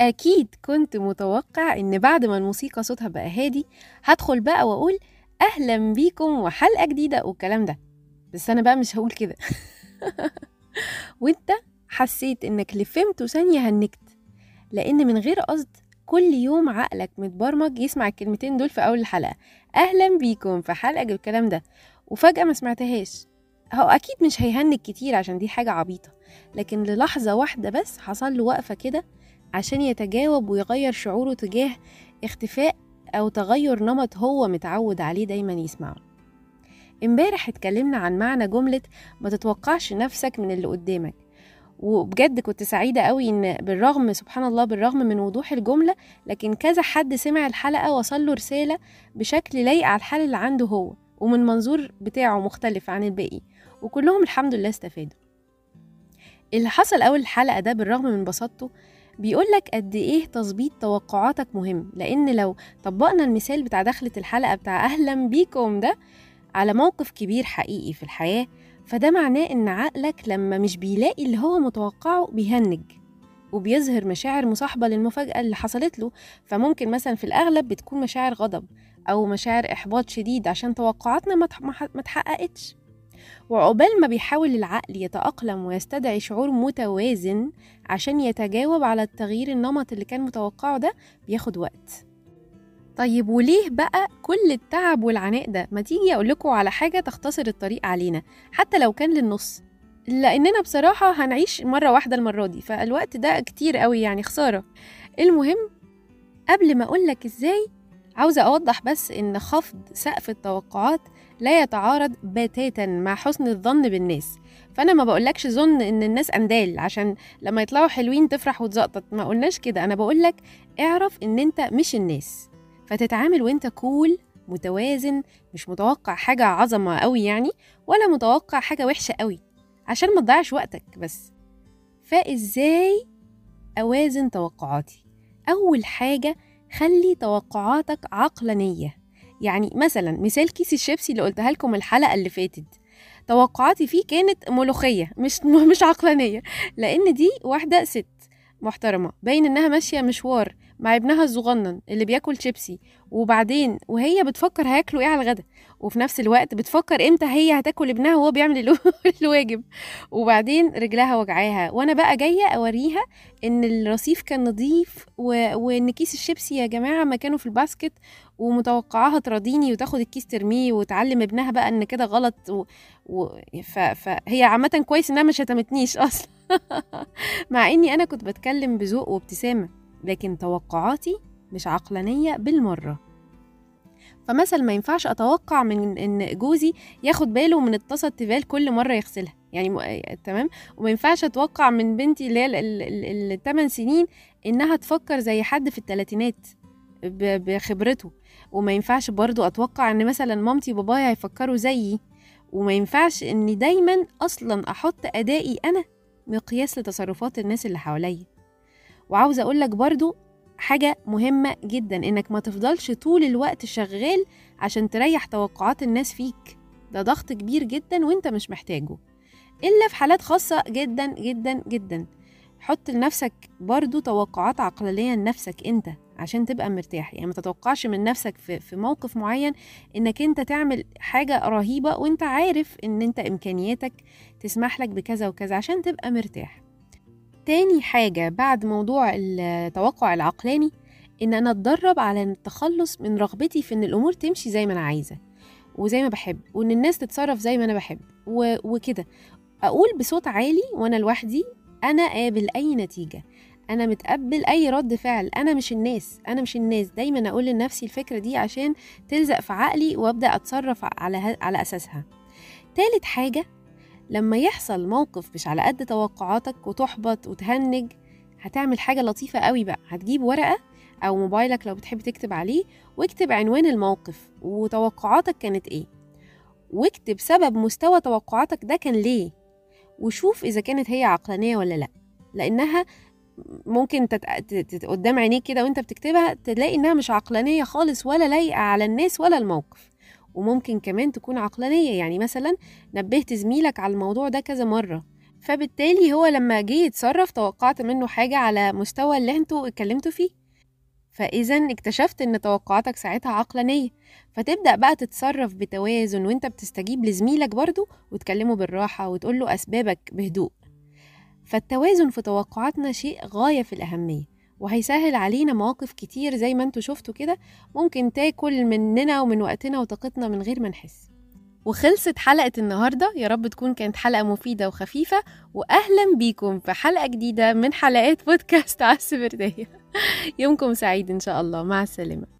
أكيد كنت متوقع إن بعد ما الموسيقى صوتها بقى هادي هدخل بقى وأقول أهلا بيكم وحلقة جديدة والكلام ده. بس أنا بقى مش هقول كده. وأنت حسيت إنك لفمت ثانية هنكت لأن من غير قصد كل يوم عقلك متبرمج يسمع الكلمتين دول في أول الحلقة. أهلا بيكم في حلقة الكلام ده. وفجأة ما سمعتهاش. هو أكيد مش هيهنج كتير عشان دي حاجة عبيطة لكن للحظة واحدة بس حصل له وقفة كده عشان يتجاوب ويغير شعوره تجاه اختفاء أو تغير نمط هو متعود عليه دايما يسمعه. امبارح اتكلمنا عن معنى جملة ما تتوقعش نفسك من اللي قدامك. وبجد كنت سعيدة قوي إن بالرغم سبحان الله بالرغم من وضوح الجملة لكن كذا حد سمع الحلقة وصل له رسالة بشكل لايق على الحال اللي عنده هو ومن منظور بتاعه مختلف عن الباقي. وكلهم الحمد لله استفادوا. اللي حصل أول الحلقة ده بالرغم من بساطته بيقولك قد إيه تظبيط توقعاتك مهم لأن لو طبقنا المثال بتاع دخلة الحلقة بتاع أهلا بيكم ده على موقف كبير حقيقي في الحياة فده معناه إن عقلك لما مش بيلاقي اللي هو متوقعه بيهنج وبيظهر مشاعر مصاحبة للمفاجأة اللي حصلت له فممكن مثلا في الأغلب بتكون مشاعر غضب أو مشاعر إحباط شديد عشان توقعاتنا ما تحققتش. وعقبال ما بيحاول العقل يتأقلم ويستدعي شعور متوازن عشان يتجاوب على التغيير النمط اللي كان متوقعه ده بياخد وقت. طيب وليه بقى كل التعب والعناء ده؟ ما تيجي أقول لكم على حاجة تختصر الطريق علينا حتى لو كان للنص. لأننا بصراحة هنعيش مرة واحدة المرة دي فالوقت ده كتير قوي يعني خسارة. المهم قبل ما أقول لك إزاي عاوزة أوضح بس إن خفض سقف التوقعات لا يتعارض بتاتا مع حسن الظن بالناس. فأنا ما بقولكش ظن إن الناس اندال عشان لما يطلعوا حلوين تفرح وتزقطط. ما قلناش كده. أنا بقولك اعرف إن أنت مش الناس. فتتعامل وأنت كول متوازن مش متوقع حاجة عظمة قوي يعني ولا متوقع حاجة وحشة قوي. عشان ما تضيعش وقتك بس. فإزاي أوازن توقعاتي؟ أول حاجة خلي توقعاتك عقلانية. يعني مثلا مثال كيس الشيبسي اللي قلتها لكم الحلقة اللي فاتت توقعاتي فيه كانت ملوخية مش مش عقلانية لأن دي واحدة ست محترمة باين إنها ماشية مشوار مع ابنها الصغنن اللي بياكل شيبسي وبعدين وهي بتفكر هياكلوا إيه على الغدا وفي نفس الوقت بتفكر إمتى هي هتاكل ابنها وهو بيعمل الواجب. وبعدين رجلها وجعاها. وأنا بقى جاية أوريها إن الرصيف كان نظيف و... وإن كيس الشيبسي يا جماعة مكانه في ال basket ومتوقعاها تراضيني وتاخد الكيس ترميه وتعلم ابنها بقى إن كده غلط و... و... ف... فهي عامة كويس إنها ما شتمتنيش أصلا. مع إني أنا كنت بتكلم بذوق وابتسامة لكن توقعاتي مش عقلانية بالمرة. فمثلا ما ينفعش أتوقع من إن جوزي ياخد باله من الطاسة التيفال كل مرة يغسلها. يعني م... تمام؟ وما ينفعش أتوقع من بنتي اللي هي الثمان سنين إنها تفكر زي حد في الثلاثينات. بخبرته. وما ينفعش برضو أتوقع إن مثلا مامتي وبابايا هيفكروا زيي. وما ينفعش إني دايما أصلا أحط أدائي أنا مقياس لتصرفات الناس اللي حواليا. وعاوزة أقولك برضو حاجة مهمة جدا إنك ما تفضلش طول الوقت شغال عشان تريح توقعات الناس فيك. ده ضغط كبير جدا وإنت مش محتاجه. إلا في حالات خاصة جدا جدا جدا. حط لنفسك برضو توقعات عقلانية لنفسك إنت. عشان تبقى مرتاح. يعني ما تتوقعش من نفسك في, في موقف معين إنك أنت تعمل حاجة رهيبة وأنت عارف إن أنت إمكانياتك تسمح لك بكذا وكذا عشان تبقى مرتاح. تاني حاجة بعد موضوع التوقع العقلاني إن أنا أتدرب على التخلص من رغبتي في إن الأمور تمشي زي ما أنا عايزة وزي ما بحب وإن الناس تتصرف زي ما أنا بحب. وكده. أقول بصوت عالي وأنا لوحدي أنا قابل أي نتيجة. أنا متقبل أي رد فعل. أنا مش الناس. أنا مش الناس. دايما أقول لنفسي الفكرة دي عشان تلزق في عقلي وأبدأ أتصرف على. على أساسها. تالت حاجة لما يحصل موقف مش على قد توقعاتك وتحبط وتهنج هتعمل حاجة لطيفة قوي بقى. هتجيب ورقة أو موبايلك لو بتحب تكتب عليه واكتب عنوان الموقف وتوقعاتك كانت إيه. واكتب سبب مستوى توقعاتك ده كان ليه. وشوف إذا كانت هي عقلانية ولا لأ. لأنها ممكن. قدام عينيك كده وانت بتكتبها تلاقي انها مش عقلانية خالص ولا لايقة على الناس ولا الموقف. وممكن كمان تكون عقلانية يعني مثلا نبهت زميلك على الموضوع ده كذا مرة فبالتالي هو لما جه يتصرف توقعت منه حاجة على مستوى اللي أنتوا اتكلمتوا فيه. فإذا اكتشفت إن توقعاتك ساعتها عقلانية. فتبدأ بقى تتصرف بتوازن وانت بتستجيب لزميلك برضو وتكلمه بالراحة وتقوله أسبابك بهدوء. فالتوازن في توقعاتنا شيء غاية في الأهمية وهيسهل علينا مواقف كتير زي ما أنتوا شفتوا كده ممكن تاكل مننا ومن وقتنا وطاقتنا من غير ما نحس. وخلصت حلقة النهاردة يا رب تكون كانت حلقة مفيدة وخفيفة وأهلا بيكم في حلقة جديدة من حلقات بودكاست عس بردية يومكم سعيد إن شاء الله مع السلامة.